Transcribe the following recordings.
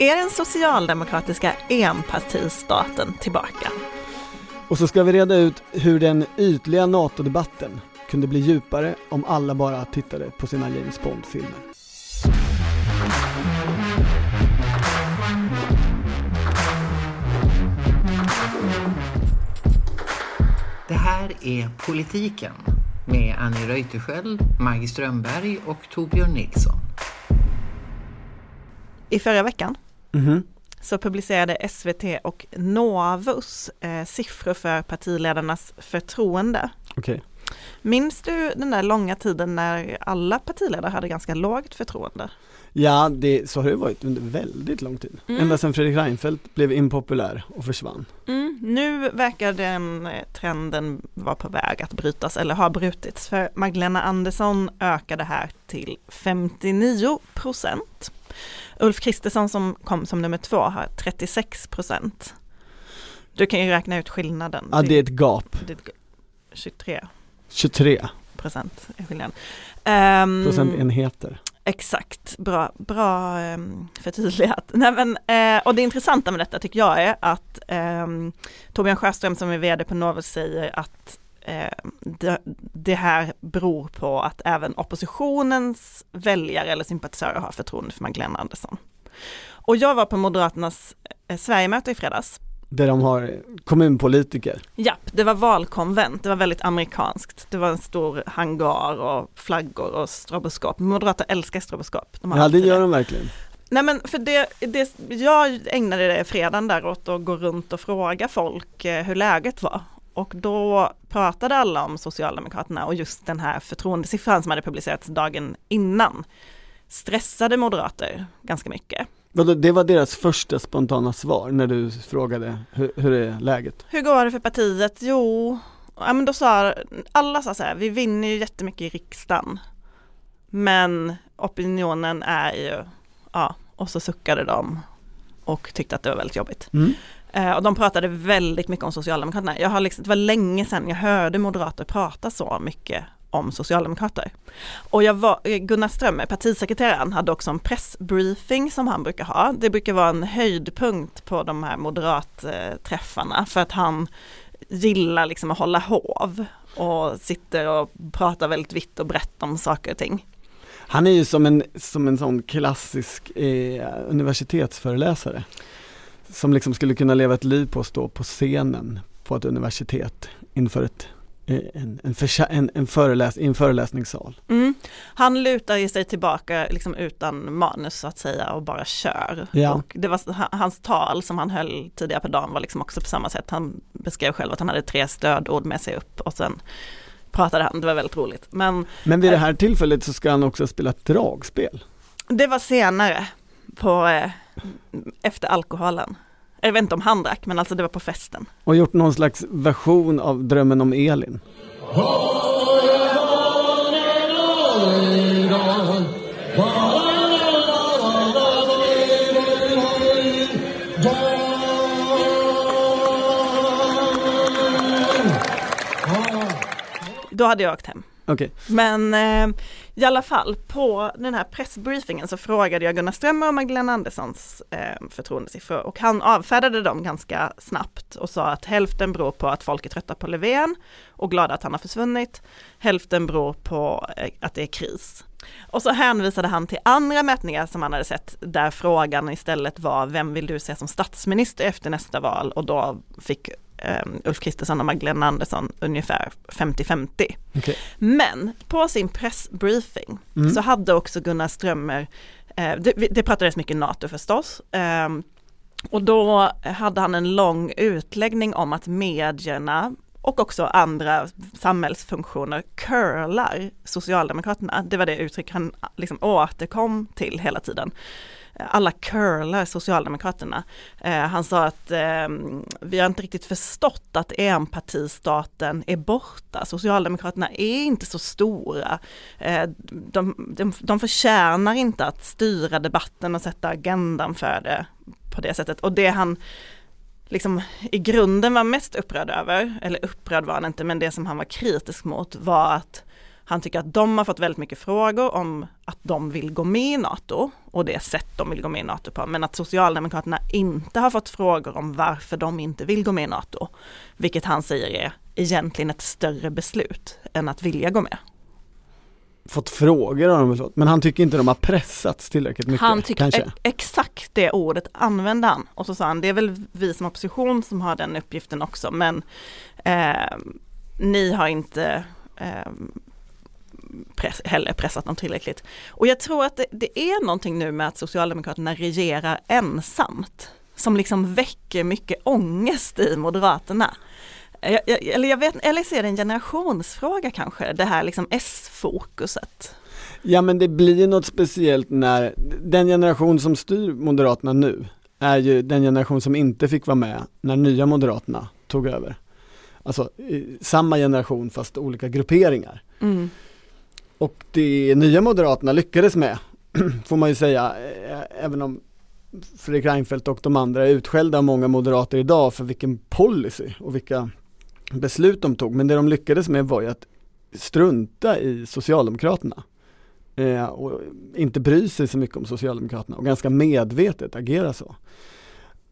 Är den socialdemokratiska enpartistaten tillbaka? Och så ska vi reda ut hur den ytliga NATO-debatten kunde bli djupare om alla bara tittade på sina James Bond-filmer. Det här är Politiken med Annie Reuterskiöld, Maggie Strömberg och Torbjörn Nilsson. I förra veckan Mhm. så publicerade SVT och Novus eh, siffror för partiledarnas förtroende. Okej. Minns du den där långa tiden när alla partiledare hade ganska lågt förtroende? Ja, det, så har det varit under väldigt lång tid. Mm. Ända sedan Fredrik Reinfeldt blev impopulär och försvann. Mm, nu verkar den eh, trenden vara på väg att brytas eller har brutits för Magdalena Andersson ökade här till 59 procent. Ulf Kristersson som kom som nummer två har 36 procent. Du kan ju räkna ut skillnaden. Ja, det är ett gap. det är 23 23 procent är skillnaden. Ehm, procentenheter. Exakt, bra, bra um, förtydligat. Nej, men, eh, och det intressanta med detta tycker jag är att um, Torbjörn Sjöström som är vd på Novus säger att det, det här beror på att även oppositionens väljare eller sympatisörer har förtroende för Magdalena Andersson. Och jag var på Moderaternas eh, Sverigemöte i fredags. Där de har kommunpolitiker. Japp, det var valkonvent, det var väldigt amerikanskt. Det var en stor hangar och flaggor och stroboskop. Moderater älskar stroboskop. De Ja, det gör de verkligen. Nej men för det, det, jag ägnade det fredagen där åt att gå runt och fråga folk eh, hur läget var. Och då pratade alla om Socialdemokraterna och just den här förtroendesiffran som hade publicerats dagen innan. Stressade moderater ganska mycket. Det var deras första spontana svar när du frågade hur, hur är läget? Hur går det för partiet? Jo, ja men då sa alla sa så här, vi vinner ju jättemycket i riksdagen. Men opinionen är ju, ja, och så suckade de och tyckte att det var väldigt jobbigt. Mm. Eh, och de pratade väldigt mycket om Socialdemokraterna. Jag har liksom, det var länge sedan jag hörde moderater prata så mycket om Socialdemokrater. Och jag var, eh, Gunnar Strömmer, partisekreteraren, hade också en pressbriefing som han brukar ha. Det brukar vara en höjdpunkt på de här moderatträffarna för att han gillar liksom att hålla hov och sitter och pratar väldigt vitt och brett om saker och ting. Han är ju som en, som en sån klassisk eh, universitetsföreläsare. Som liksom skulle kunna leva ett liv på att stå på scenen på ett universitet inför ett, eh, en, en, en, en, föreläs, en föreläsningssal. Mm. Han lutar ju sig tillbaka liksom utan manus så att säga och bara kör. Ja. Och det var, ha- hans tal som han höll tidigare på dagen var liksom också på samma sätt. Han beskrev själv att han hade tre stödord med sig upp och sen pratade han, det var väldigt roligt. Men Men vid det här tillfället så ska han också spela ett dragspel. det var senare på, eh, efter alkoholen. Jag vet inte om han drack men alltså det var på festen. Och gjort någon slags version av Drömmen om Elin. Då hade jag åkt hem. Okay. Men eh, i alla fall på den här pressbriefingen så frågade jag Gunnar Strömmer och Magdalena Anderssons eh, förtroendesiffror och han avfärdade dem ganska snabbt och sa att hälften beror på att folk är trötta på Löfven och glada att han har försvunnit. Hälften beror på eh, att det är kris. Och så hänvisade han till andra mätningar som han hade sett där frågan istället var vem vill du se som statsminister efter nästa val och då fick eh, Ulf Kristersson och Magdalena Andersson ungefär 50-50. okej. Men på sin pressbriefing Mm. så hade också Gunnar Strömmer, eh, det, det pratades mycket NATO förstås, eh, och då hade han en lång utläggning om att medierna och också andra samhällsfunktioner curlar Socialdemokraterna. Det var det uttryck han liksom återkom till hela tiden. Alla curlar Socialdemokraterna. Eh, han sa att eh, vi har inte riktigt förstått att enpartistaten är borta. Socialdemokraterna är inte så stora. Eh, de, de, de förtjänar inte att styra debatten och sätta agendan för det på det sättet. Och det han liksom i grunden var mest upprörd över, eller upprörd var han inte, men det som han var kritisk mot var att han tycker att de har fått väldigt mycket frågor om att de vill gå med i NATO och det sätt de vill gå med i NATO på, men att Socialdemokraterna inte har fått frågor om varför de inte vill gå med i NATO. Vilket han säger är egentligen ett större beslut än att vilja gå med. Fått frågor har de väl fått, men han tycker inte de har pressats tillräckligt mycket. Han tycker kanske. exakt det ordet använde han och så sa han det är väl vi som opposition som har den uppgiften också men eh, ni har inte eh, press, heller pressat dem tillräckligt. Och jag tror att det, det är någonting nu med att Socialdemokraterna regerar ensamt som liksom väcker mycket ångest i Moderaterna. Jag, jag, eller jag vet, eller så är det en generationsfråga kanske, det här liksom S-fokuset. Ja men det blir något speciellt när den generation som styr Moderaterna nu är ju den generation som inte fick vara med när nya Moderaterna tog över. Alltså samma generation fast olika grupperingar. Mm. Och det nya Moderaterna lyckades med, får man ju säga, eh, även om Fredrik Reinfeldt och de andra är utskällda av många moderater idag för vilken policy och vilka beslut de tog. Men det de lyckades med var ju att strunta i Socialdemokraterna. Eh, och inte bry sig så mycket om Socialdemokraterna och ganska medvetet agera så.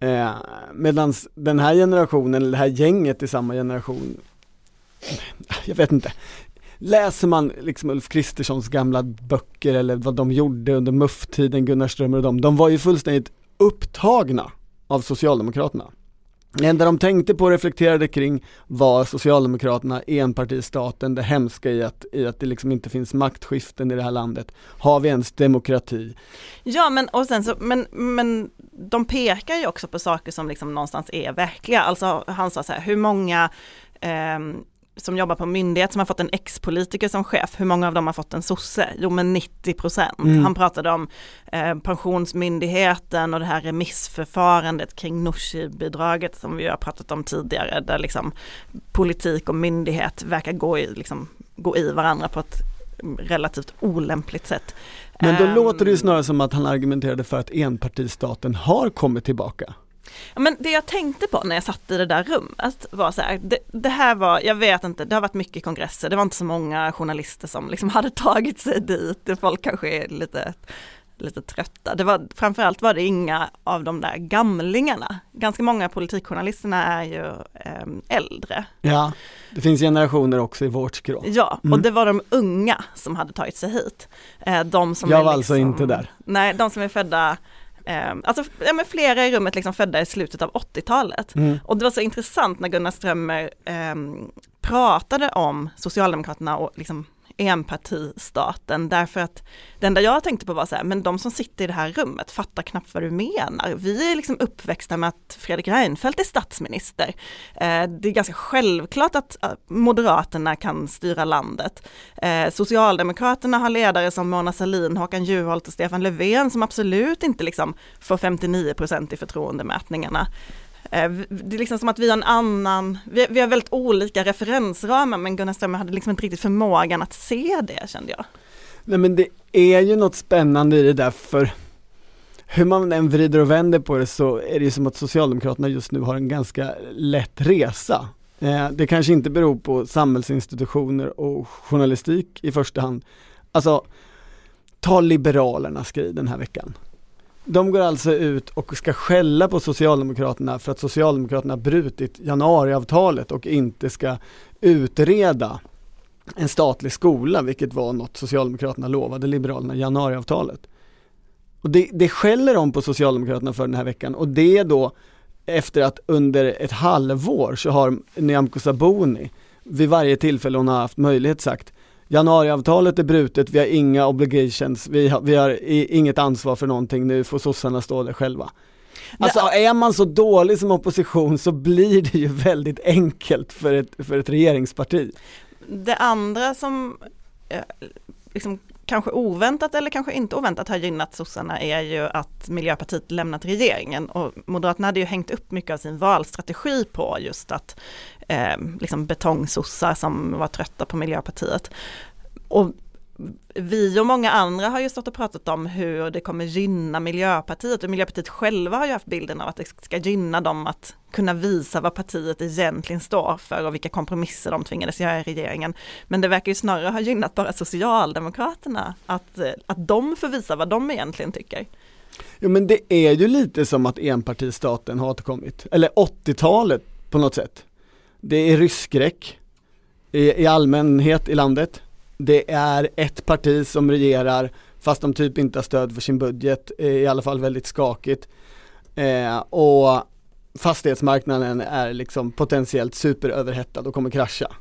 Eh, Medan den här generationen, eller det här gänget i samma generation, jag vet inte, läser man liksom Ulf Kristerssons gamla böcker eller vad de gjorde under MUF-tiden, Gunnar Strömmer och dem, de var ju fullständigt upptagna av Socialdemokraterna. Det enda de tänkte på och reflekterade kring var Socialdemokraterna, enpartistaten, det hemska i att, i att det liksom inte finns maktskiften i det här landet. Har vi ens demokrati? Ja men och sen så, men, men de pekar ju också på saker som liksom någonstans är verkliga. Alltså han sa så här, hur många eh, som jobbar på myndighet som har fått en ex-politiker som chef, hur många av dem har fått en sosse? Jo men 90 procent. Mm. Han pratade om eh, pensionsmyndigheten och det här remissförfarandet kring Nooshi-bidraget som vi har pratat om tidigare, där liksom politik och myndighet verkar gå i, liksom, gå i varandra på ett relativt olämpligt sätt. Men då Ehm, låter det ju snarare som att han argumenterade för att enpartistaten har kommit tillbaka. Ja, men det jag tänkte på när jag satt i det där rummet var så här, det, det här var, jag vet inte, det har varit mycket kongresser, det var inte så många journalister som liksom hade tagit sig dit, folk kanske är lite, lite trötta. Det var, framförallt var det inga av de där gamlingarna. Ganska många politikjournalisterna är ju eh, äldre. Ja, det finns generationer också i vårt skrå. Ja, Mm. och det var de unga som hade tagit sig hit. Eh, de som Jag var alltså liksom, inte där. Nej, de som är födda Eh, alltså ja, men flera i rummet liksom födda i slutet av 80-talet. Mm. Och det var så intressant när Gunnar Strömmer eh, pratade om Socialdemokraterna och liksom enpartistaten därför att det enda jag tänkte på var så här, men de som sitter i det här rummet fattar knappt vad du menar. Vi är liksom uppväxta med att Fredrik Reinfeldt är statsminister. Eh, det är ganska självklart att eh, Moderaterna kan styra landet. Eh, Socialdemokraterna har ledare som Mona Sahlin, Håkan Juholt och Stefan Löfven som absolut inte liksom får 59 procent i förtroendemätningarna. Eh, det är liksom som att vi har en annan, vi, vi har väldigt olika referensramar men Gunnar Strömmer hade liksom inte riktigt förmågan att se det kände jag. Nej men det är ju något spännande i det där för hur man än vrider och vänder på det så är det ju som att Socialdemokraterna just nu har en ganska lätt resa. Eh, det kanske inte beror på samhällsinstitutioner och journalistik i första hand. Alltså, ta Liberalernas grej den här veckan. De går alltså ut och ska skälla på Socialdemokraterna för att Socialdemokraterna brutit januariavtalet och inte ska utreda en statlig skola, vilket var något Socialdemokraterna lovade Liberalerna i januariavtalet. Och det, det skäller de på Socialdemokraterna för den här veckan och det är då efter att under ett halvår så har Nyamko Sabuni vid varje tillfälle hon har haft möjlighet sagt januariavtalet är brutet, vi har inga obligations, vi har, vi har inget ansvar för någonting, nu får sossarna stå där själva. Alltså är man så dålig som opposition så blir det ju väldigt enkelt för ett, för ett regeringsparti. Det andra som eh, liksom kanske oväntat eller kanske inte oväntat har gynnat sossarna är ju att Miljöpartiet lämnat regeringen och Moderaterna hade ju hängt upp mycket av sin valstrategi på just att eh, liksom betongsossar som var trötta på Miljöpartiet. Och vi och många andra har ju stått och pratat om hur det kommer gynna Miljöpartiet och Miljöpartiet själva har ju haft bilden av att det ska gynna dem att kunna visa vad partiet egentligen står för och vilka kompromisser de tvingades göra i regeringen. Men det verkar ju snarare ha gynnat bara Socialdemokraterna, att, eh, att de får visa vad de egentligen tycker. Jo men det är ju lite som att enpartistaten har återkommit, eller 80-talet på något sätt. Det är rysskräck i, i allmänhet i landet. Det är ett parti som regerar fast de typ inte har stöd för sin budget, eh, i alla fall väldigt skakigt. Eh, och fastighetsmarknaden är liksom potentiellt superöverhettad och kommer krascha.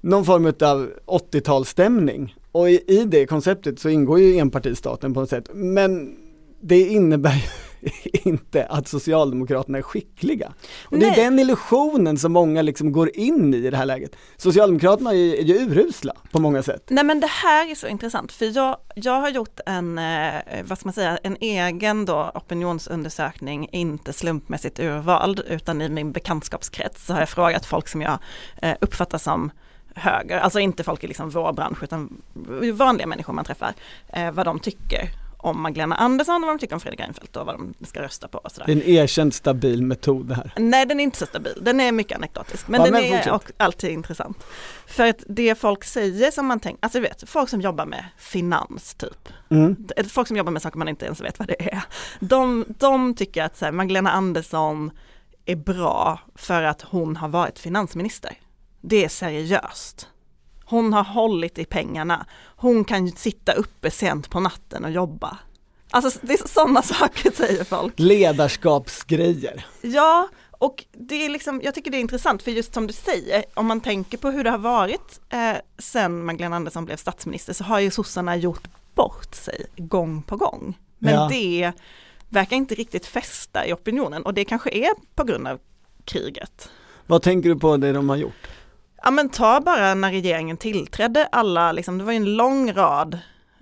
Någon form av 80-talsstämning och i, i det konceptet så ingår ju enpartistaten på något sätt. Men det innebär ju inte att Socialdemokraterna är skickliga. Och det är den illusionen som många liksom går in i i det här läget. Socialdemokraterna är ju, är ju urusla på många sätt. Nej men det här är så intressant för jag, jag har gjort en, eh, vad ska man säga, en egen då opinionsundersökning, inte slumpmässigt urvald utan i min bekantskapskrets så har jag frågat folk som jag eh, uppfattar som höger, alltså inte folk i liksom vår bransch utan vanliga människor man träffar, eh, vad de tycker om Magdalena Andersson och vad de tycker om Fredrik Reinfeldt och vad de ska rösta på. Och sådär. Det är en erkänt stabil metod det här. Nej den är inte så stabil, den är mycket anekdotisk men ja, den men är och, alltid intressant. För att det folk säger som man tänker, alltså du vet, folk som jobbar med finans typ. Mm. Folk som jobbar med saker man inte ens vet vad det är. De, de tycker att så här, Magdalena Andersson är bra för att hon har varit finansminister. Det är seriöst. Hon har hållit i pengarna. Hon kan sitta uppe sent på natten och jobba. Alltså det är sådana saker säger folk. Ledarskapsgrejer. Ja, och det är liksom, jag tycker det är intressant för just som du säger, om man tänker på hur det har varit eh, sen Magdalena Andersson blev statsminister så har ju sossarna gjort bort sig gång på gång. Men ja. det verkar inte riktigt fästa i opinionen och det kanske är på grund av kriget. Vad tänker du på det de har gjort? Ja men ta bara när regeringen tillträdde alla, liksom, det var ju en lång rad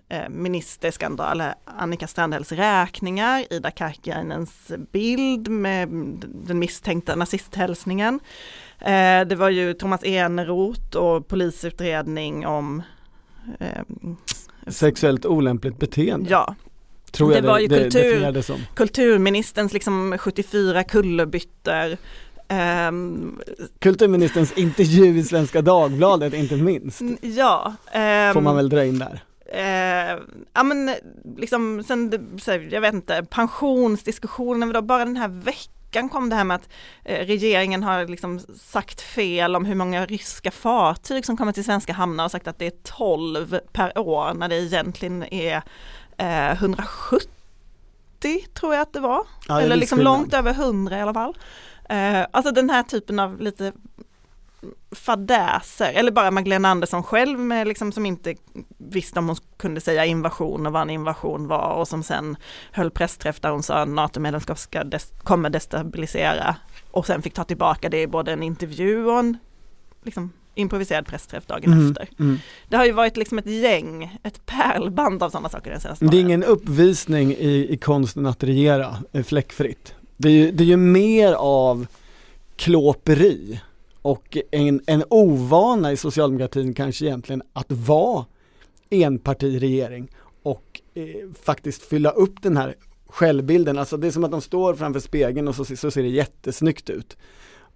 eh, ministerskandaler, Annika Strandhälls räkningar, Ida Karkiainens bild med den misstänkta nazisthälsningen. Eh, det var ju Thomas Eneroth och polisutredning om eh, Sexuellt olämpligt beteende. Ja. Jag det, var ju det, kultur, det kulturministerns liksom 74 kullerbyttor Um, Kulturministerns intervju i Svenska Dagbladet inte minst. Ja. Um, Får man väl dra in där. Uh, ja men liksom sen, jag vet inte, pensionsdiskussionen, bara den här veckan kom det här med att eh, regeringen har liksom sagt fel om hur många ryska fartyg som kommer till svenska hamnar och sagt att det är 12 per år när det egentligen är eh, 170 tror jag att det var. Ja, Eller liksom långt över 100 i alla fall. Eh, alltså den här typen av lite fadäser, eller bara Magdalena Andersson själv med liksom som inte visste om hon kunde säga invasion och vad en invasion var och som sen höll pressträff där hon sa att NATO-medlemskap ska des kommer destabilisera och sen fick ta tillbaka det i både en intervju och en liksom, improviserad pressträff dagen mm, efter. Mm. Det har ju varit liksom ett gäng, ett pärlband av sådana saker den senaste Det är ingen uppvisning i, i konsten att regera fläckfritt. Det är ju, det är ju mer av klåperi och en, en ovana i socialdemokratin kanske egentligen att vara enpartiregering och eh, faktiskt fylla upp den här självbilden, alltså det är som att de står framför spegeln och så, så ser det jättesnyggt ut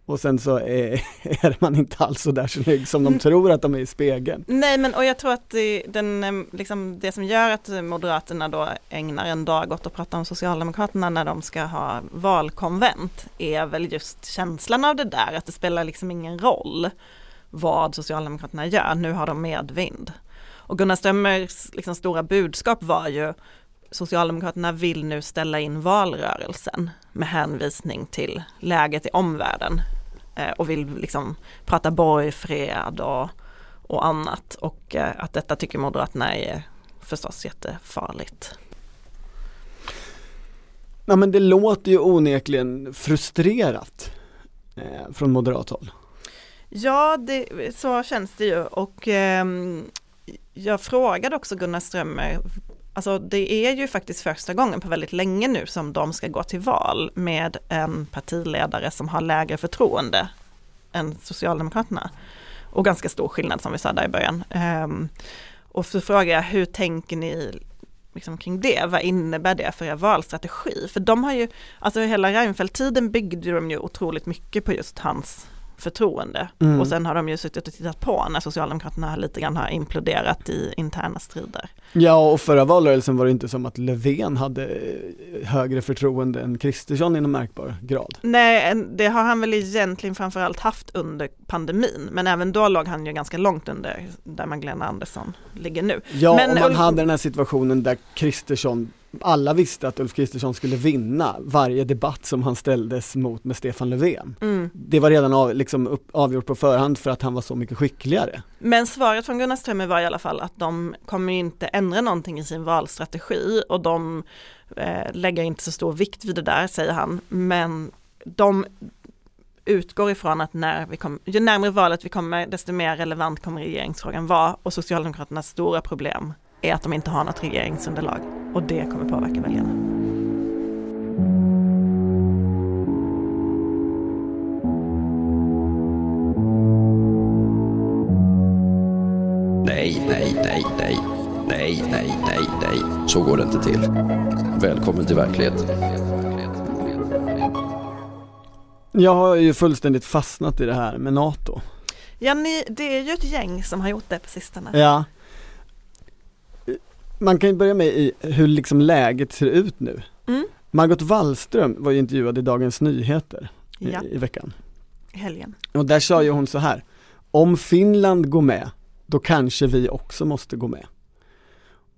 och sen så är, är man inte alls så där snygg som de mm. tror att de är i spegeln. Nej men och jag tror att det, den, liksom, det som gör att Moderaterna då ägnar en dag åt att prata om Socialdemokraterna när de ska ha valkonvent är väl just känslan av det där att det spelar liksom ingen roll vad Socialdemokraterna gör, nu har de medvind. Och Gunnar Strömmers liksom stora budskap var ju Socialdemokraterna vill nu ställa in valrörelsen med hänvisning till läget i omvärlden och vill liksom prata borgfred och, och annat och eh, att detta tycker Moderaterna är förstås jättefarligt. Ja men det låter ju onekligen frustrerat eh, från moderat håll. Ja, det, så känns det ju och eh, jag frågade också Gunnar Strömmer Alltså det är ju faktiskt första gången på väldigt länge nu som de ska gå till val med en partiledare som har lägre förtroende än Socialdemokraterna. Och ganska stor skillnad som vi sa där i början. Ehm, och så frågar jag, hur tänker ni liksom kring det? Vad innebär det för er valstrategi? För de har ju, alltså hela Reinfeldt-tiden byggde de ju otroligt mycket på just hans förtroende. Mm. Och sen har de ju suttit och tittat på när Socialdemokraterna lite grann har imploderat i interna strider. Ja, och förra valrörelsen var det inte som att Löfven hade högre förtroende än Kristersson i någon märkbar grad. Nej, det har han väl egentligen framförallt haft under pandemin, men även då låg han ju ganska långt under där Magdalena Andersson ligger nu. Ja, Men och man hade den här situationen där Kristersson, alla visste att Ulf Kristersson skulle vinna varje debatt som han ställdes mot med Stefan Löfven. Mm. Det var redan av, liksom upp, avgjort på förhand för att han var så mycket skickligare. Men svaret från Gunnar Strömmer var i alla fall att de kommer inte ändra någonting i sin valstrategi och de eh, lägger inte så stor vikt vid det där, säger han. Men de utgår ifrån att när vi kom, ju närmare valet vi kommer, desto mer relevant kommer regeringsfrågan vara och Socialdemokraternas stora problem är att de inte har något regeringsunderlag och det kommer påverka väljarna. Nej, nej, nej, nej. Nej, nej, nej, nej. Så går det inte till. Välkommen till verkligheten. Jag har ju fullständigt fastnat i det här med NATO. Ja, ni, det är ju ett gäng som har gjort det på sistone. Ja. Man kan ju börja med i hur liksom läget ser ut nu. Mm. Margot Wallström var ju intervjuad i Dagens Nyheter i, Ja, i veckan. helgen. Och där sa ju hon så här, om Finland går med, då kanske vi också måste gå med.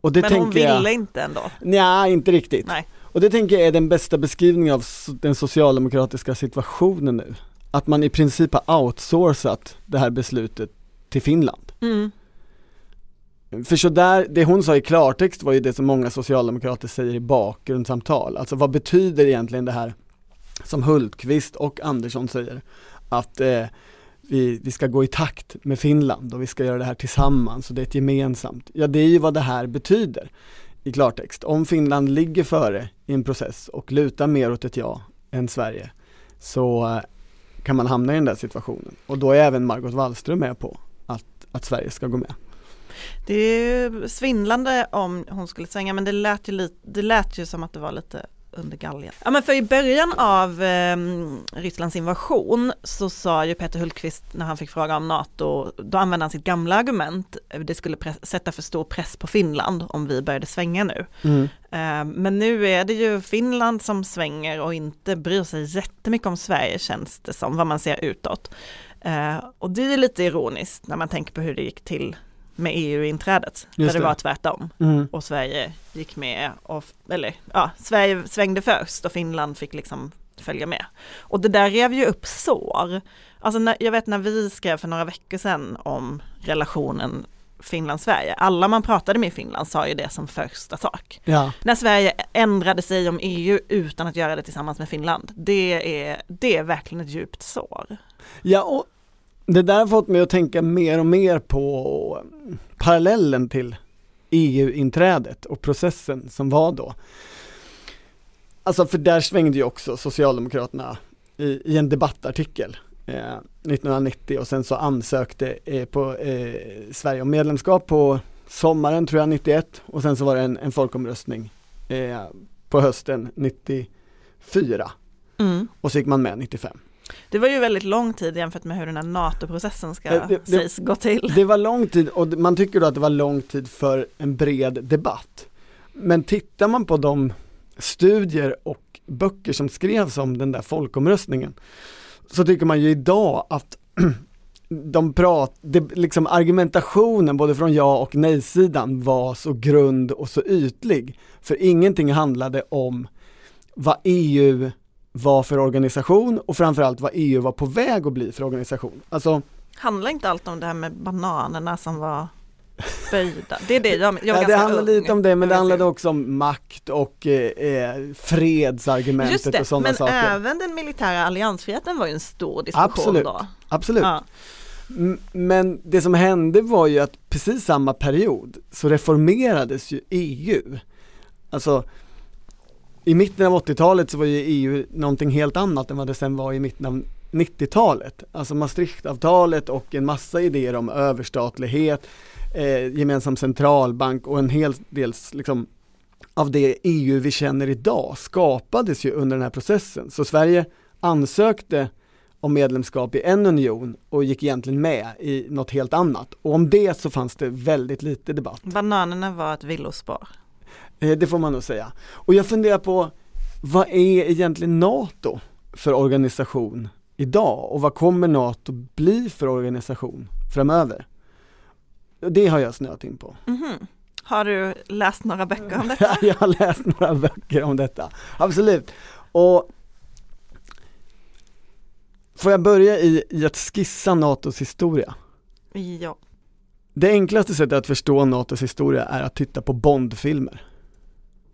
Och det Men hon ville jag, inte ändå. Nja, inte riktigt. Nej. Och det tänker jag är den bästa beskrivningen av den socialdemokratiska situationen nu. Att man i princip har outsourcat det här beslutet till Finland. Mm. För så där, det hon sa i klartext var ju det som många socialdemokrater säger i bakgrundssamtal. Alltså vad betyder egentligen det här som Hultqvist och Andersson säger? Att eh, vi, vi ska gå i takt med Finland och vi ska göra det här tillsammans och det är ett gemensamt. Ja det är ju vad det här betyder i klartext. Om Finland ligger före i en process och lutar mer åt ett ja än Sverige så eh, kan man hamna i den där situationen. Och då är även Margot Wallström med på att, att Sverige ska gå med. Det är ju svindlande om hon skulle svänga men det lät ju, lite, det lät ju som att det var lite under galgen. Ja men för i början av eh, Rysslands invasion så sa ju Peter Hultqvist när han fick fråga om NATO, då använde han sitt gamla argument, det skulle press, sätta för stor press på Finland om vi började svänga nu. Mm. Eh, men nu är det ju Finland som svänger och inte bryr sig jättemycket om Sverige känns det som, vad man ser utåt. Eh, och det är lite ironiskt när man tänker på hur det gick till med EU-inträdet, där det. var tvärtom Mm. och Sverige gick med, och, eller ja, Sverige svängde först och Finland fick liksom följa med. Och det där rev ju upp sår. Alltså när, jag vet när vi skrev för några veckor sedan om relationen Finland-Sverige, alla man pratade med i Finland sa ju det som första sak. Ja. När Sverige ändrade sig om EU utan att göra det tillsammans med Finland, det är, det är verkligen ett djupt sår. Ja, och det där har fått mig att tänka mer och mer på parallellen till EU-inträdet och processen som var då. Alltså för där svängde ju också Socialdemokraterna i, i en debattartikel eh, 1990 och sen så ansökte eh, på eh, Sverige om medlemskap på sommaren tror jag 91 och sen så var det en, en folkomröstning eh, på hösten 94 Mm. och så gick man med 95. Det var ju väldigt lång tid jämfört med hur den här NATO-processen ska Eh, det- det- sägs gå till. Det var lång tid och man tycker då att det var lång tid för en bred debatt. Men tittar man på de studier och böcker som skrevs om den där folkomröstningen så tycker man ju idag att de prat, det, liksom argumentationen både från ja och nej-sidan var så grund och så ytlig. För ingenting handlade om vad EU var för organisation och framförallt vad EU var på väg att bli för organisation. Alltså Handlar inte allt om det här med bananerna som var böjda? Det är det jag, jag var ja, det ung. lite om det, men det handlade också om makt och eh, eh, fredsargumentet det, och sådana men saker. även den militära alliansfriheten var ju en stor diskussion Absolut. då. Absolut. Ja. Men det som hände var ju att precis samma period så reformerades ju EU. Alltså i mitten av 80-talet så var ju EU någonting helt annat än vad det sen var i mitten av 90-talet. Alltså Maastrichtavtalet och en massa idéer om överstatlighet, eh, gemensam centralbank och en hel del liksom, av det EU vi känner idag skapades ju under den här processen. Så Sverige ansökte om medlemskap i en union och gick egentligen med i något helt annat. Och om det så fanns det väldigt lite debatt. Bananerna var ett villospår. Eh, det får man nog säga. Och jag funderar på, vad är egentligen NATO för organisation idag och vad kommer NATO bli för organisation framöver? Det har jag snöat in på. Mhm. Har du läst några böcker om detta? jag har läst några böcker om detta, absolut. Och Får jag börja i, i att skissa NATOs historia? Ja. Det enklaste sättet att förstå NATOs historia är att titta på Bondfilmer.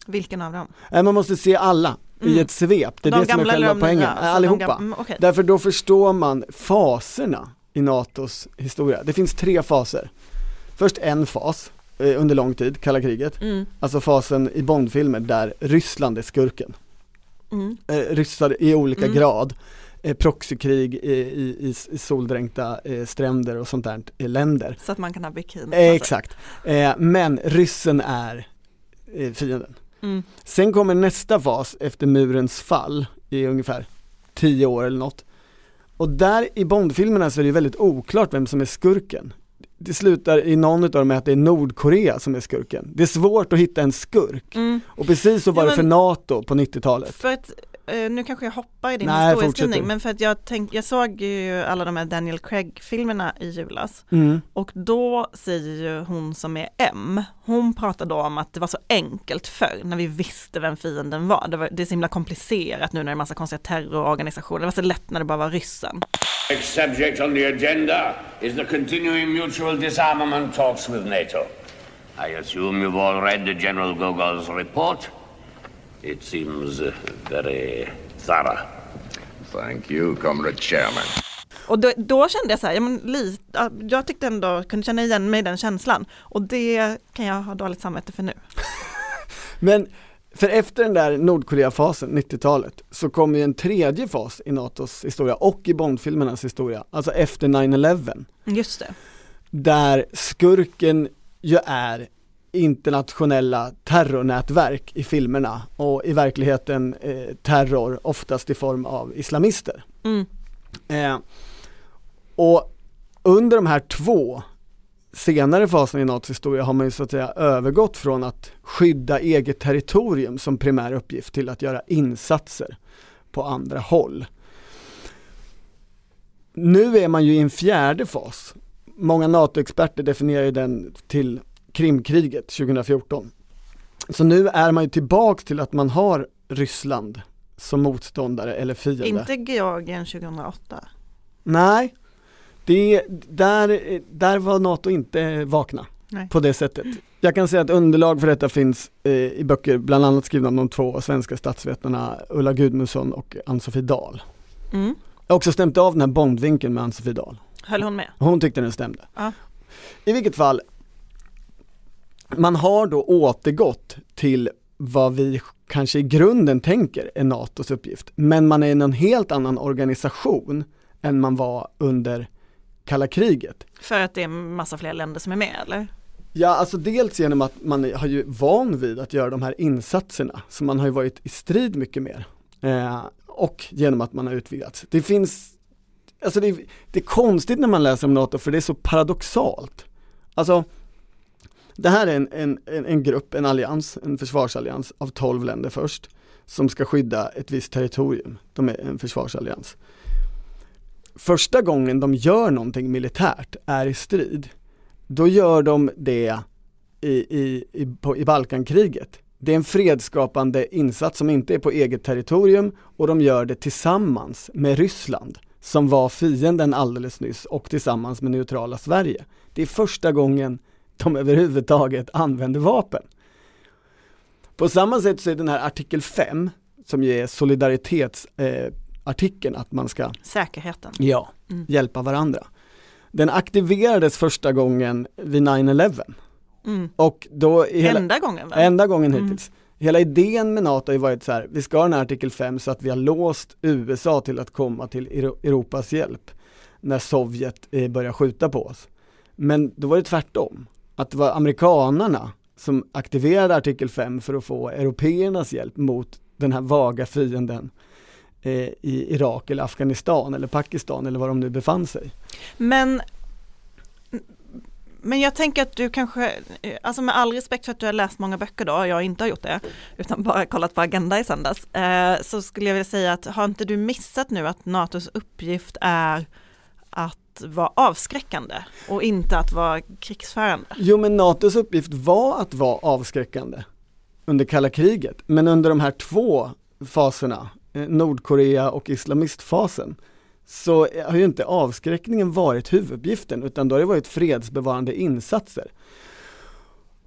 Vilken av dem? Nej, man måste se alla i Mm. ett svep, det är de det som är själva de poängen? Alltså, de allihopa. gam- mm, okej. Därför då förstår man faserna i NATOs historia. Det finns tre faser. Först en fas eh, under lång tid, kalla kriget. Mm. Alltså fasen i Bondfilmer där Ryssland är skurken. Mm. Eh, ryssar i olika Mm. grad. Eh, proxykrig i, i, i, i soldränkta eh, stränder och sånt där eh, länder. Så att man kan ha bikini. Eh, sig. exakt. Eh, men ryssen är eh, fienden. Mm. Sen kommer nästa fas efter murens fall i ungefär tio år eller något. Och där i Bondfilmerna så är det väldigt oklart vem som är skurken. Det slutar i någon av dem med att det är Nordkorea som är skurken. Det är svårt att hitta en skurk. Mm. Och precis så var Ja, det för men- NATO på 90-talet. För att, nu kanske jag hoppar i din Nej, historieskrivning, men för att jag tänk, jag såg ju alla de här Daniel Craig-filmerna i julas Mm. och då säger ju hon som är M, hon pratar då om att det var så enkelt förr när vi visste vem fienden var. Det, var, det är så himla komplicerat nu när det är massa konstiga terrororganisationer, det var så lätt när det bara var ryssen. Next subject on the agenda is the continuing mutual disarmament talks with NATO. I assume you've all read the General Gogol's report. It seems very thorough. Thank you, Comrade Chairman. Och då, då kände jag så här, ja, men lite, ja, jag tyckte ändå, kunde känna igen mig i den känslan och det kan jag ha dåligt samvete för nu. Men för efter den där Nordkorea-fasen, 90-talet, så kommer ju en tredje fas i NATOs historia och i Bondfilmernas historia, alltså efter 9-11. Just det. där skurken ju är internationella terrornätverk i filmerna och i verkligheten eh, terror oftast i form av islamister. Mm. Eh, och under de här två senare faserna i NATOs historia har man ju så att säga övergått från att skydda eget territorium som primär uppgift till att göra insatser på andra håll. Nu är man ju i en fjärde fas. Många NATO-experter definierar ju den till Krimkriget 2014. Så nu är man ju tillbaks till att man har Ryssland som motståndare eller fiende. Inte Georgien 2008. Nej, det, där, där var NATO inte vakna Nej. på det sättet. Jag kan säga att underlag för detta finns eh, i böcker, bland annat skrivna av de två svenska statsvetarna Ulla Gudmundsson och Ann-Sofie Dahl. Mm. Jag har också stämt av den här Bondvinkeln med Ann-Sofie Dahl. Höll hon med? Hon tyckte den stämde. Ja. I vilket fall, man har då återgått till vad vi kanske i grunden tänker är NATOs uppgift, men man är en helt annan organisation än man var under kalla kriget. För att det är massa fler länder som är med eller? Ja, alltså dels genom att man har ju van vid att göra de här insatserna, så man har ju varit i strid mycket mer. Eh, och genom att man har utvidgats. Det finns, alltså det, det är konstigt när man läser om NATO för det är så paradoxalt. Alltså, det här är en, en, en, en grupp, en allians, en försvarsallians av 12 länder först, som ska skydda ett visst territorium. De är en försvarsallians. Första gången de gör någonting militärt är i strid, då gör de det i, i, i, på, i Balkankriget. Det är en fredsskapande insats som inte är på eget territorium och de gör det tillsammans med Ryssland som var fienden alldeles nyss och tillsammans med neutrala Sverige. Det är första gången de överhuvudtaget använder vapen. På samma sätt så är den här artikel 5 som ju är solidaritetsartikeln, eh, att man ska Säkerheten. Ja, Mm. hjälpa varandra. Den aktiverades första gången vid 9-11 Mm. och då hela, Enda gången va? enda gången Mm. hittills. Hela idén med NATO har ju varit så här, vi ska ha den här artikel 5 så att vi har låst USA till att komma till Euro- Europas hjälp när Sovjet eh, börjar skjuta på oss. Men då var det tvärtom att det var amerikanarna som aktiverade artikel 5 för att få européernas hjälp mot den här vaga fienden eh, i Irak eller Afghanistan eller Pakistan eller var de nu befann sig. Men men jag tänker att du kanske, eh, alltså med all respekt för att du har läst många böcker då, jag inte har gjort det, utan bara kollat på Agenda i söndags, eh, så skulle jag vilja säga att har inte du missat nu att NATOs uppgift är att vara avskräckande och inte att vara krigsförande? Jo men NATOs uppgift var att vara avskräckande under kalla kriget, men under de här två faserna, eh, Nordkorea och islamistfasen, så har ju inte avskräckningen varit huvuduppgiften utan då har det varit fredsbevarande insatser.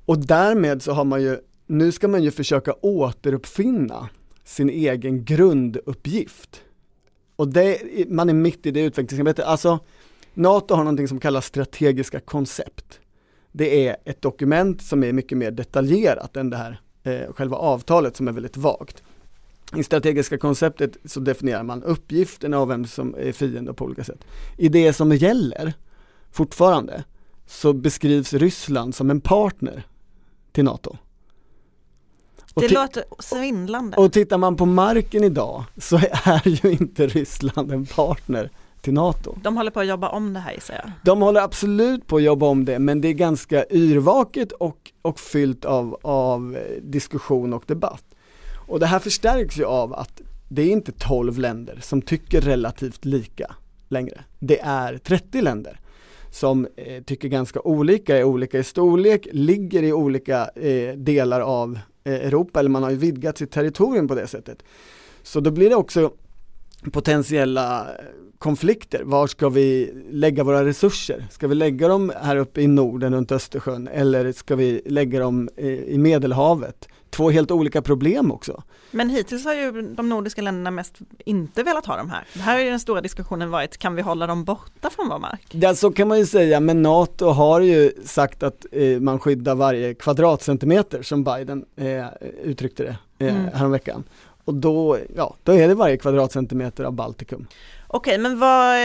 Och därmed så har man ju, nu ska man ju försöka återuppfinna sin egen grunduppgift. Och det, man är mitt i det utvecklingsarbetet, alltså NATO har någonting som kallas strategiska koncept. Det är ett dokument som är mycket mer detaljerat än det här eh, själva avtalet som är väldigt vagt. I strategiska konceptet så definierar man uppgifterna och vem som är fiende på olika sätt. I det som gäller fortfarande så beskrivs Ryssland som en partner till NATO. Och det låter svindlande. Och tittar man på marken idag så är ju inte Ryssland en partner till NATO. De håller på att jobba om det här gissar jag. De håller absolut på att jobba om det men det är ganska yrvaket och, och fyllt av, av diskussion och debatt. Och det här förstärks ju av att det är inte 12 länder som tycker relativt lika längre. Det är 30 länder som eh, tycker ganska olika, är olika i storlek, ligger i olika eh, delar av eh, Europa, eller man har ju vidgat sitt territorium på det sättet. Så då blir det också potentiella konflikter. Var ska vi lägga våra resurser? Ska vi lägga dem här uppe i Norden runt Östersjön eller ska vi lägga dem i Medelhavet? två helt olika problem också. Men hittills har ju de nordiska länderna mest inte velat ha de här. Det här är ju den stora diskussionen varit, kan vi hålla dem borta från vår mark? Ja, så kan man ju säga, men NATO har ju sagt att eh, man skyddar varje kvadratcentimeter som Biden eh, uttryckte det eh, mm. häromveckan. Och då, ja, då är det varje kvadratcentimeter av Baltikum. Okej, men vad,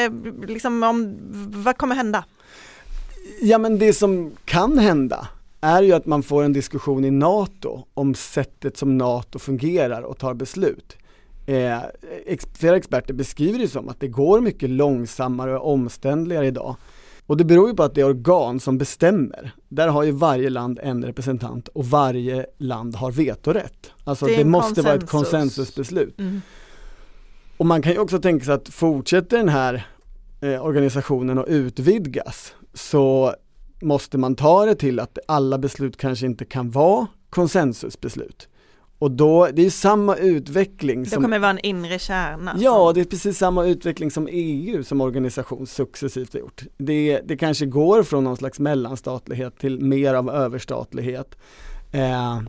liksom, om, vad kommer hända? Ja men det som kan hända är ju att man får en diskussion i NATO om sättet som NATO fungerar och tar beslut. Eh, ex flera experter beskriver det som att det går mycket långsammare och omständligare idag. Och det beror ju på att det organ som bestämmer, där har ju varje land en representant och varje land har vetorätt. Alltså det, det måste konsensus. vara ett konsensusbeslut. Mm. Och man kan ju också tänka sig att fortsätter den här eh, organisationen att utvidgas så måste man ta det till att alla beslut kanske inte kan vara konsensusbeslut. Och då, det är samma utveckling. Det som, kommer vara en inre kärna. Ja, det är precis samma utveckling som EU som organisation successivt har gjort. Det, det kanske går från någon slags mellanstatlighet till mer av överstatlighet. Eh,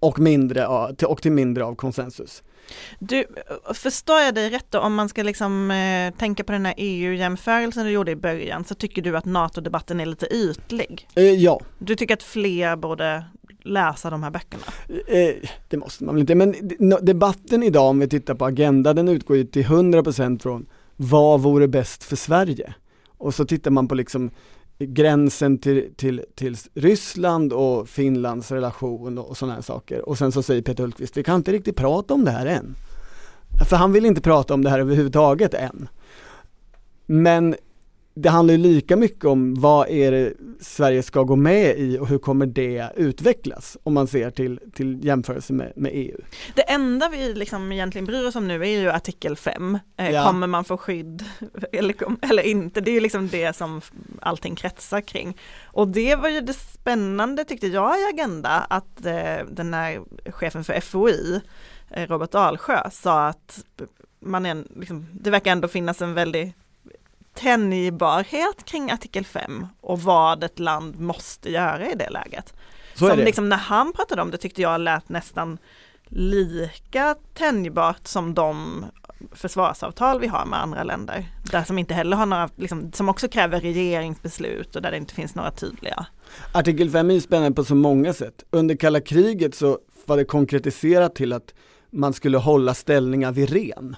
och, mindre, och till mindre av konsensus. Du, förstår jag dig rätt då, om man ska liksom eh, tänka på den här EU-jämförelsen du gjorde i början, så tycker du att NATO-debatten är lite ytlig? Eh, ja. Du tycker att fler borde läsa de här böckerna? Eh, det måste man väl inte, men debatten idag om vi tittar på Agenda, den utgår ju till 100% från vad vore bäst för Sverige? Och så tittar man på liksom gränsen till, till, till Ryssland och Finlands relation och, och sådana här saker. Och sen så säger Peter Hultqvist, vi kan inte riktigt prata om det här än. För han vill inte prata om det här överhuvudtaget än. Men det handlar ju lika mycket om vad är det Sverige ska gå med i och hur kommer det utvecklas om man ser till, till jämförelse med, med EU. Det enda vi liksom egentligen bryr oss om nu är ju artikel 5. Eh, ja. Kommer man få skydd eller, eller inte? Det är ju liksom det som allting kretsar kring. Och det var ju det spännande tyckte jag i Agenda att eh, den här chefen för FOI eh, Robert Alsjö sa att man är, liksom, det verkar ändå finnas en väldigt tänjbarhet kring artikel 5 och vad ett land måste göra i det läget. Så som liksom när han pratade om det tyckte jag lät nästan lika tänjbart som de försvarsavtal vi har med andra länder. Där som inte heller har några, liksom, som också kräver regeringsbeslut och där det inte finns några tydliga. Artikel 5 är spännande på så många sätt. Under kalla kriget så var det konkretiserat till att man skulle hålla ställningar vid ren.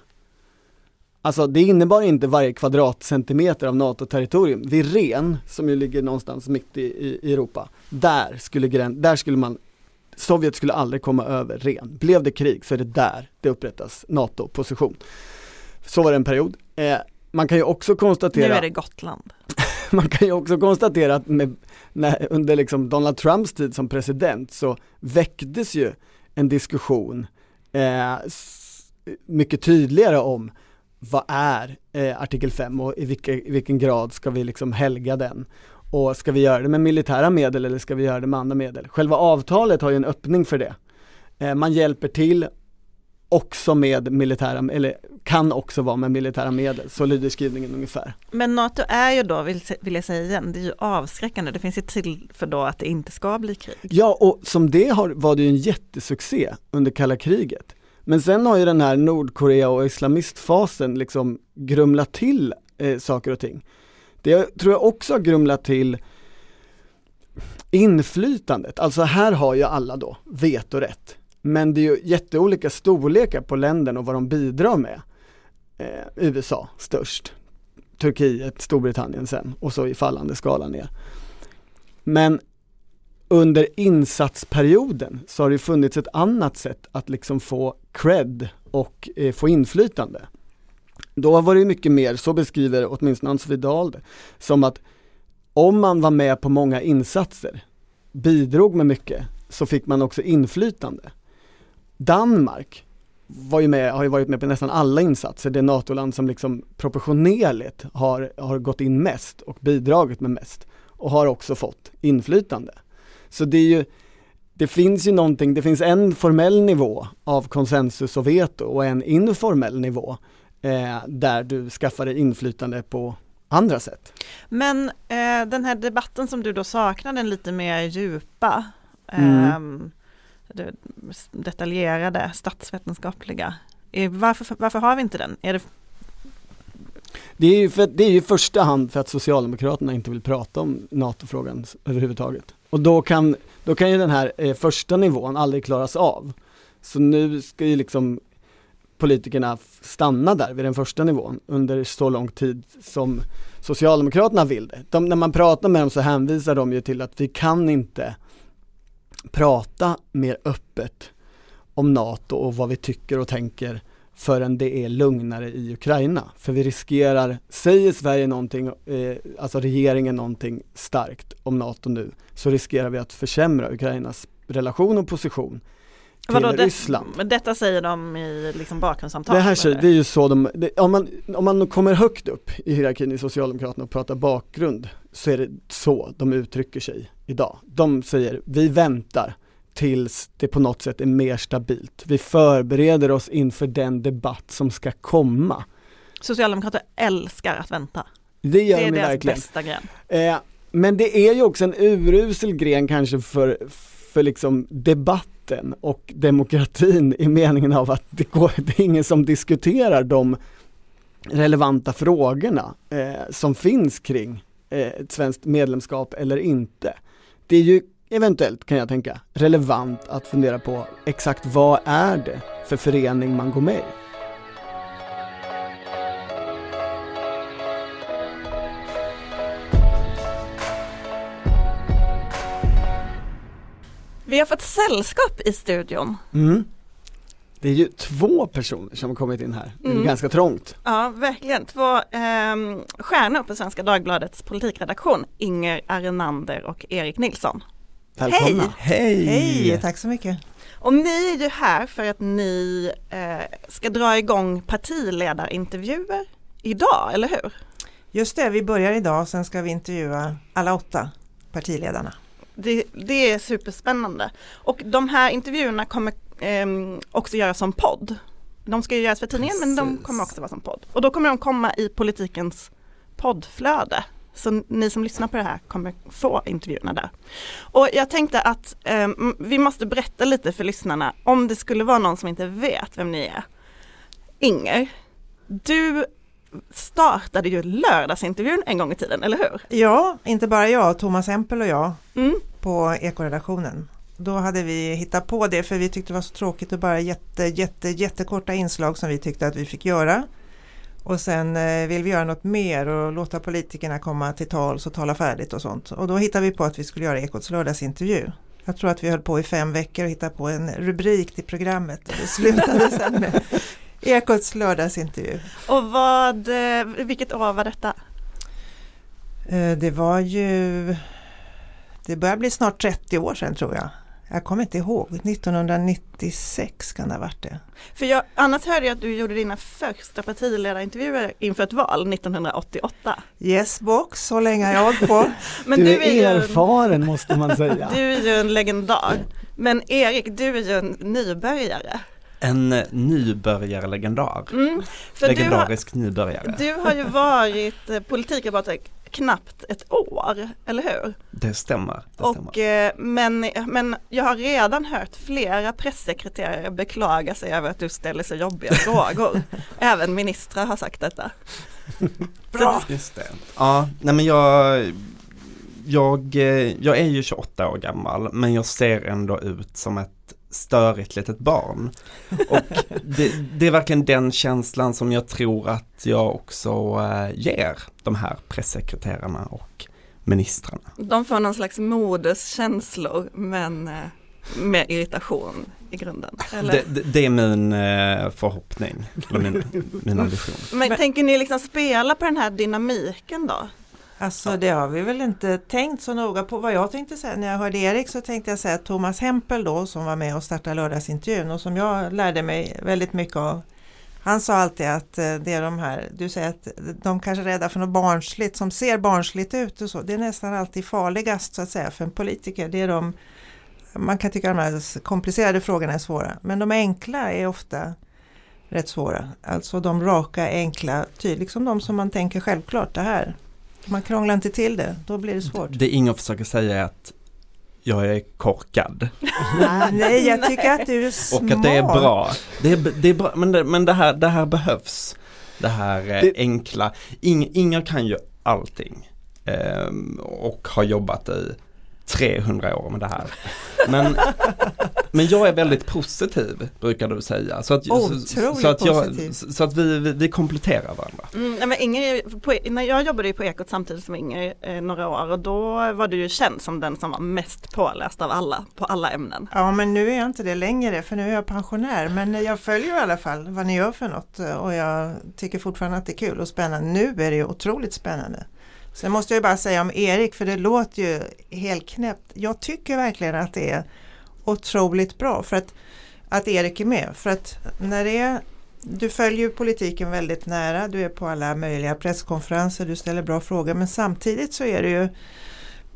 Alltså det innebar inte varje kvadratcentimeter av NATO-territorium. Vid Ren, som ju ligger någonstans mitt i, i, i Europa, där skulle, gräns, där skulle man Sovjet skulle aldrig komma över Ren. Blev det krig så är det där det upprättas NATO-position. Så var det en period. Eh, man kan ju också konstatera Nu är det Gotland. man kan ju också konstatera att med, när, under liksom Donald Trumps tid som president så väcktes ju en diskussion eh, mycket tydligare om vad är eh, artikel 5 och i, vilka, i vilken grad ska vi liksom helga den? Och ska vi göra det med militära medel eller ska vi göra det med andra medel? Själva avtalet har ju en öppning för det. Eh, man hjälper till också med militära, eller kan också vara med militära medel, så lyder skrivningen ungefär. Men NATO är ju då, vill, vill jag säga igen, det är ju avskräckande. Det finns ju till för då att det inte ska bli krig. Ja, och som det har, var det ju en jättesuccé under kalla kriget. Men sen har ju den här Nordkorea och islamistfasen liksom grumlat till eh, saker och ting. Det tror jag också har grumlat till inflytandet. Alltså här har ju alla då vetorätt. Men det är ju jätteolika storlekar på länderna och vad de bidrar med. Eh, USA störst, Turkiet, Storbritannien sen och så i fallande skala ner. Men under insatsperioden så har det funnits ett annat sätt att liksom få cred och eh, få inflytande. Då var det mycket mer, så beskriver åtminstone Ann-Sofie Dahl det, som att om man var med på många insatser, bidrog med mycket, så fick man också inflytande. Danmark var ju med, har ju varit med på nästan alla insatser, det NATO-land som liksom proportionerligt har, har gått in mest och bidragit med mest och har också fått inflytande. Så det är ju, det finns ju någonting, det finns en formell nivå av konsensus och veto och en informell nivå eh, där du skaffar dig inflytande på andra sätt. Men eh, den här debatten som du då saknar, den lite mer djupa, Mm. det detaljerade, statsvetenskapliga. Eh, Varför, varför har vi inte den? Är det, Det är ju för, det är i första hand för att Socialdemokraterna inte vill prata om NATO-frågan överhuvudtaget. Och då kan, då kan ju den här eh, första nivån aldrig klaras av. Så nu ska ju liksom politikerna stanna där vid den första nivån under så lång tid som Socialdemokraterna vill det. De, när man pratar med dem så hänvisar de ju till att vi kan inte prata mer öppet om NATO och vad vi tycker och tänker förrän det är lugnare i Ukraina. För vi riskerar, säger Sverige någonting, eh, alltså regeringen någonting starkt om NATO nu, så riskerar vi att försämra Ukrainas relation och position till vadå, det, Ryssland. men detta säger de i liksom bakgrundssamtal? Det här säger, det är ju så de, det, om, man, om man kommer högt upp i hierarkin i Socialdemokraterna och pratar bakgrund så är det så de uttrycker sig idag. De säger, vi väntar tills det på något sätt är mer stabilt. Vi förbereder oss inför den debatt som ska komma. Socialdemokrater älskar att vänta. Det gör det är de deras verkligen. bästa gren. Eh, men det är ju också en urusel gren kanske för, för liksom debatten och demokratin i meningen av att det, går, det är ingen som diskuterar de relevanta frågorna eh, som finns kring eh, ett svenskt medlemskap eller inte. Det är ju eventuellt, kan jag tänka, relevant att fundera på exakt vad är det för förening man går med i. Vi har fått sällskap i studion. Mm. Det är ju två personer som har kommit in här, det är Mm. ganska trångt. Ja, verkligen. Två ehm, stjärnor på Svenska Dagbladets politikredaktion, Inger Arenander och Erik Nilsson. Välkomna! Hej! Hej! Hej. Tack så mycket. Och ni är ju här för att ni eh, ska dra igång partiledarintervjuer idag, eller hur? Just det, vi börjar idag, sen ska vi intervjua alla åtta partiledarna. Det, det är superspännande. Och de här intervjuerna kommer ehm, också göras som podd. De ska ju göras för tidningen men de Precis. kommer också vara som podd. Och då kommer de komma i politikens poddflöde. Så ni som lyssnar på det här kommer få intervjuerna där. Och jag tänkte att ehm, vi måste berätta lite för lyssnarna om det skulle vara någon som inte vet vem ni är. Inger, du startade ju lördagsintervjun en gång i tiden, eller hur? Ja, inte bara jag, Thomas Empel och jag Mm. på Ekoredaktionen. Då hade vi hittat på det för vi tyckte det var så tråkigt att bara jätte, jätte, jättekorta inslag som vi tyckte att vi fick göra. Och sen eh, vill vi göra något mer och låta politikerna komma till tals och tala färdigt och sånt. Och då hittade vi på att vi skulle göra Ekots lördagsintervju. Jag tror att vi höll på i fem veckor och hittade på en rubrik till programmet. Det slutade sen med Ekots lördagsintervju. Och vad, eh, vilket år var detta? Eh, Det var ju, det börjar bli snart 30 år sedan tror jag. Jag kommer inte ihåg, 1996 kan det ha varit det. För jag, annars hörde jag att du gjorde dina första partiledarintervjuer inför ett val 1988. Yes box, så länge har jag hållit på. Men du, du, är, är erfaren måste man säga. du är ju en legendar. Men Erik, du är ju en nybörjare. En nybörjarlegendar. Mm, för du har, Legendarisk nybörjare. du har ju varit eh, politikreporter knappt ett år, eller hur? Det stämmer. Det stämmer. Och, eh, men, men jag har redan hört flera pressekreterare beklaga sig över att du ställer så jobbiga frågor. Även ministrar har sagt detta. Bra. Just det. Ja, nej men jag, jag, eh, jag är ju 28 år gammal men jag ser ändå ut som ett störigt litet barn. Och det, det är verkligen den känslan som jag tror att jag också eh, ger de här pressekreterarna och ministrarna. De får någon slags moderskänslor men eh, med irritation i grunden. Eller? Det, det, det är min eh, förhoppning, eller min, min ambition. Men, tänker ni liksom spela på den här dynamiken då? Alltså det har vi väl inte tänkt så noga på. Vad jag tänkte säga när jag hörde Erik så tänkte jag säga att Thomas Hempel då som var med och startade lördagsintervjun och som jag lärde mig väldigt mycket av. Han sa alltid att eh, det är de här, du säger att de kanske är rädda för något barnsligt som ser barnsligt ut och så. Det är nästan alltid farligast så att säga för en politiker. Det är de, man kan tycka att de här komplicerade frågorna är svåra men de enkla är ofta rätt svåra. Alltså de raka, enkla, tydligt, liksom de som man tänker självklart det här. Man krånglar inte till det, då blir det svårt. Det Inger försöker säga är att jag är korkad Nej, jag tycker att du är smart. och att det är bra. Det är, det är bra, men, det, men det, här, det här behövs. Det här eh, Det- enkla. Ing, Inger kan ju allting ehm, och har jobbat i 300 år med det här. Men, men jag är väldigt positiv brukar du säga. Så att, så, Otroligt så att, jag, positiv. så att vi, vi, vi kompletterar varandra. Mm, nej, men Inger, på, när jag jobbade ju på Ekot samtidigt som Inger eh, några år och då var du ju känd som den som var mest påläst av alla på alla ämnen. Ja, men nu är jag inte det längre för nu är jag pensionär. Men jag följer i alla fall vad ni gör för något och jag tycker fortfarande att det är kul och spännande. Nu är det ju otroligt spännande. Sen måste jag ju bara säga om Erik, för det låter ju helt knäppt. Jag tycker verkligen att det är otroligt bra för att, att Erik är med. För att när det är, du följer ju politiken väldigt nära, du är på alla möjliga presskonferenser, du ställer bra frågor men samtidigt så är det ju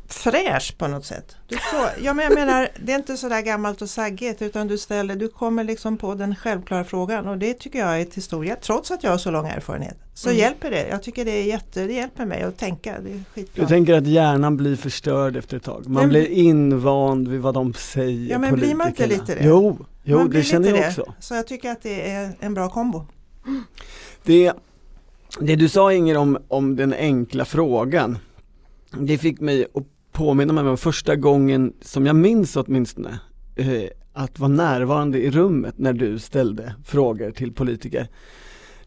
fräsch på något sätt. Du får, ja, men jag menar, det är inte sådär gammalt och saggigt utan du ställer, du kommer liksom på den självklara frågan och det tycker jag är till stor hjälp. Trots att jag har så lång erfarenhet så Mm. hjälper det. Jag tycker det är jätte, det hjälper mig att tänka. Det är skitbra. Du tänker att hjärnan blir förstörd efter ett tag. Man Men- blir invand vid vad de säger, Ja, men blir man inte lite det? Jo, jo Man det känner jag det. också. Så jag tycker att det är en bra kombo. Det, det du sa Inger om, om den enkla frågan, det fick mig att påminna mig om första gången som jag minns åtminstone, eh, att vara närvarande i rummet när du ställde frågor till politiker.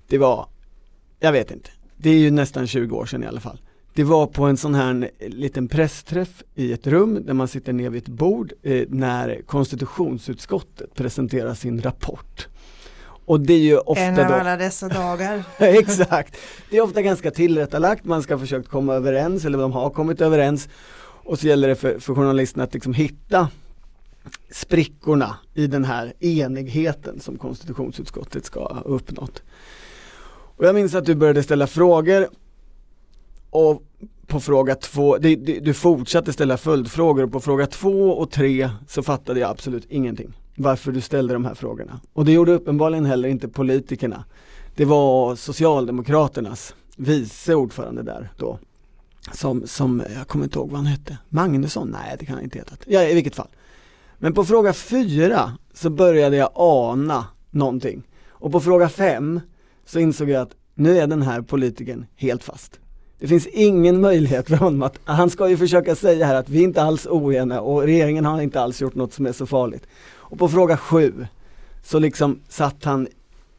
Det var, jag vet inte, det är ju nästan 20 år sedan i alla fall. Det var på en sån här liten pressträff i ett rum där man sitter ner vid ett bord eh, när konstitutionsutskottet presenterar sin rapport. Och det är ju ofta en av då alla dessa dagar. Exakt, det är ofta ganska tillrättalagt, man ska ha försökt komma överens eller de har kommit överens och så gäller det för, för journalisten att liksom hitta sprickorna i den här enigheten som konstitutionsutskottet ska ha uppnått. Och jag minns att du började ställa frågor och på fråga två, det, det, du fortsatte ställa följdfrågor och på fråga två och tre så fattade jag absolut ingenting varför du ställde de här frågorna. Och det gjorde uppenbarligen heller inte politikerna. Det var Socialdemokraternas vice ordförande där då. Som, som, jag kommer inte ihåg vad han hette. Magnusson? Nej det kan han inte heta. Ja i vilket fall. Men på fråga fyra så började jag ana någonting. Och på fråga fem så insåg jag att nu är den här politikern helt fast. Det finns ingen möjlighet för honom att, han ska ju försöka säga här att vi är inte alls oeniga och regeringen har inte alls gjort något som är så farligt. Och på fråga sju så liksom satt han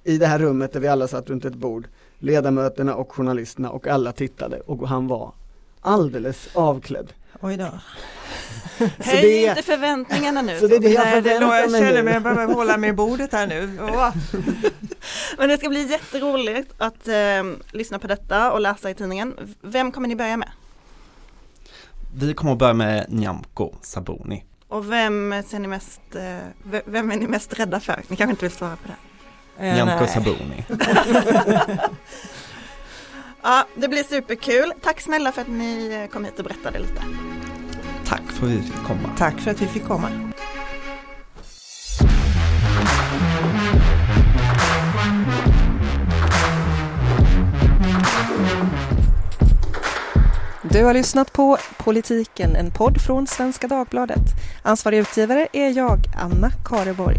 i det här rummet där vi alla satt runt ett bord ledamöterna och journalisterna och alla tittade och han var alldeles avklädd. Oj då. Höj det- inte förväntningarna nu. Så det är det jag Nej, det, förväntar jag mig känner mig, jag behöver hålla mig i bordet här nu. Åh. Men det ska bli jätteroligt att eh, lyssna på detta och läsa i tidningen. Vem kommer ni börja med? Vi kommer att börja med Nyamko Sabuni. Och vem ser ni mest, eh, vem är ni mest rädda för? Ni kanske inte vill svara på det. Eh, Nyamko nej. Ja, det blir superkul. Tack snälla för att ni eh, kom hit och berättade lite. Tack för att vi fick komma. Tack för att vi fick komma. Du har lyssnat på Politiken, en podd från Svenska Dagbladet. Ansvarig utgivare är jag, Anna Kareborg.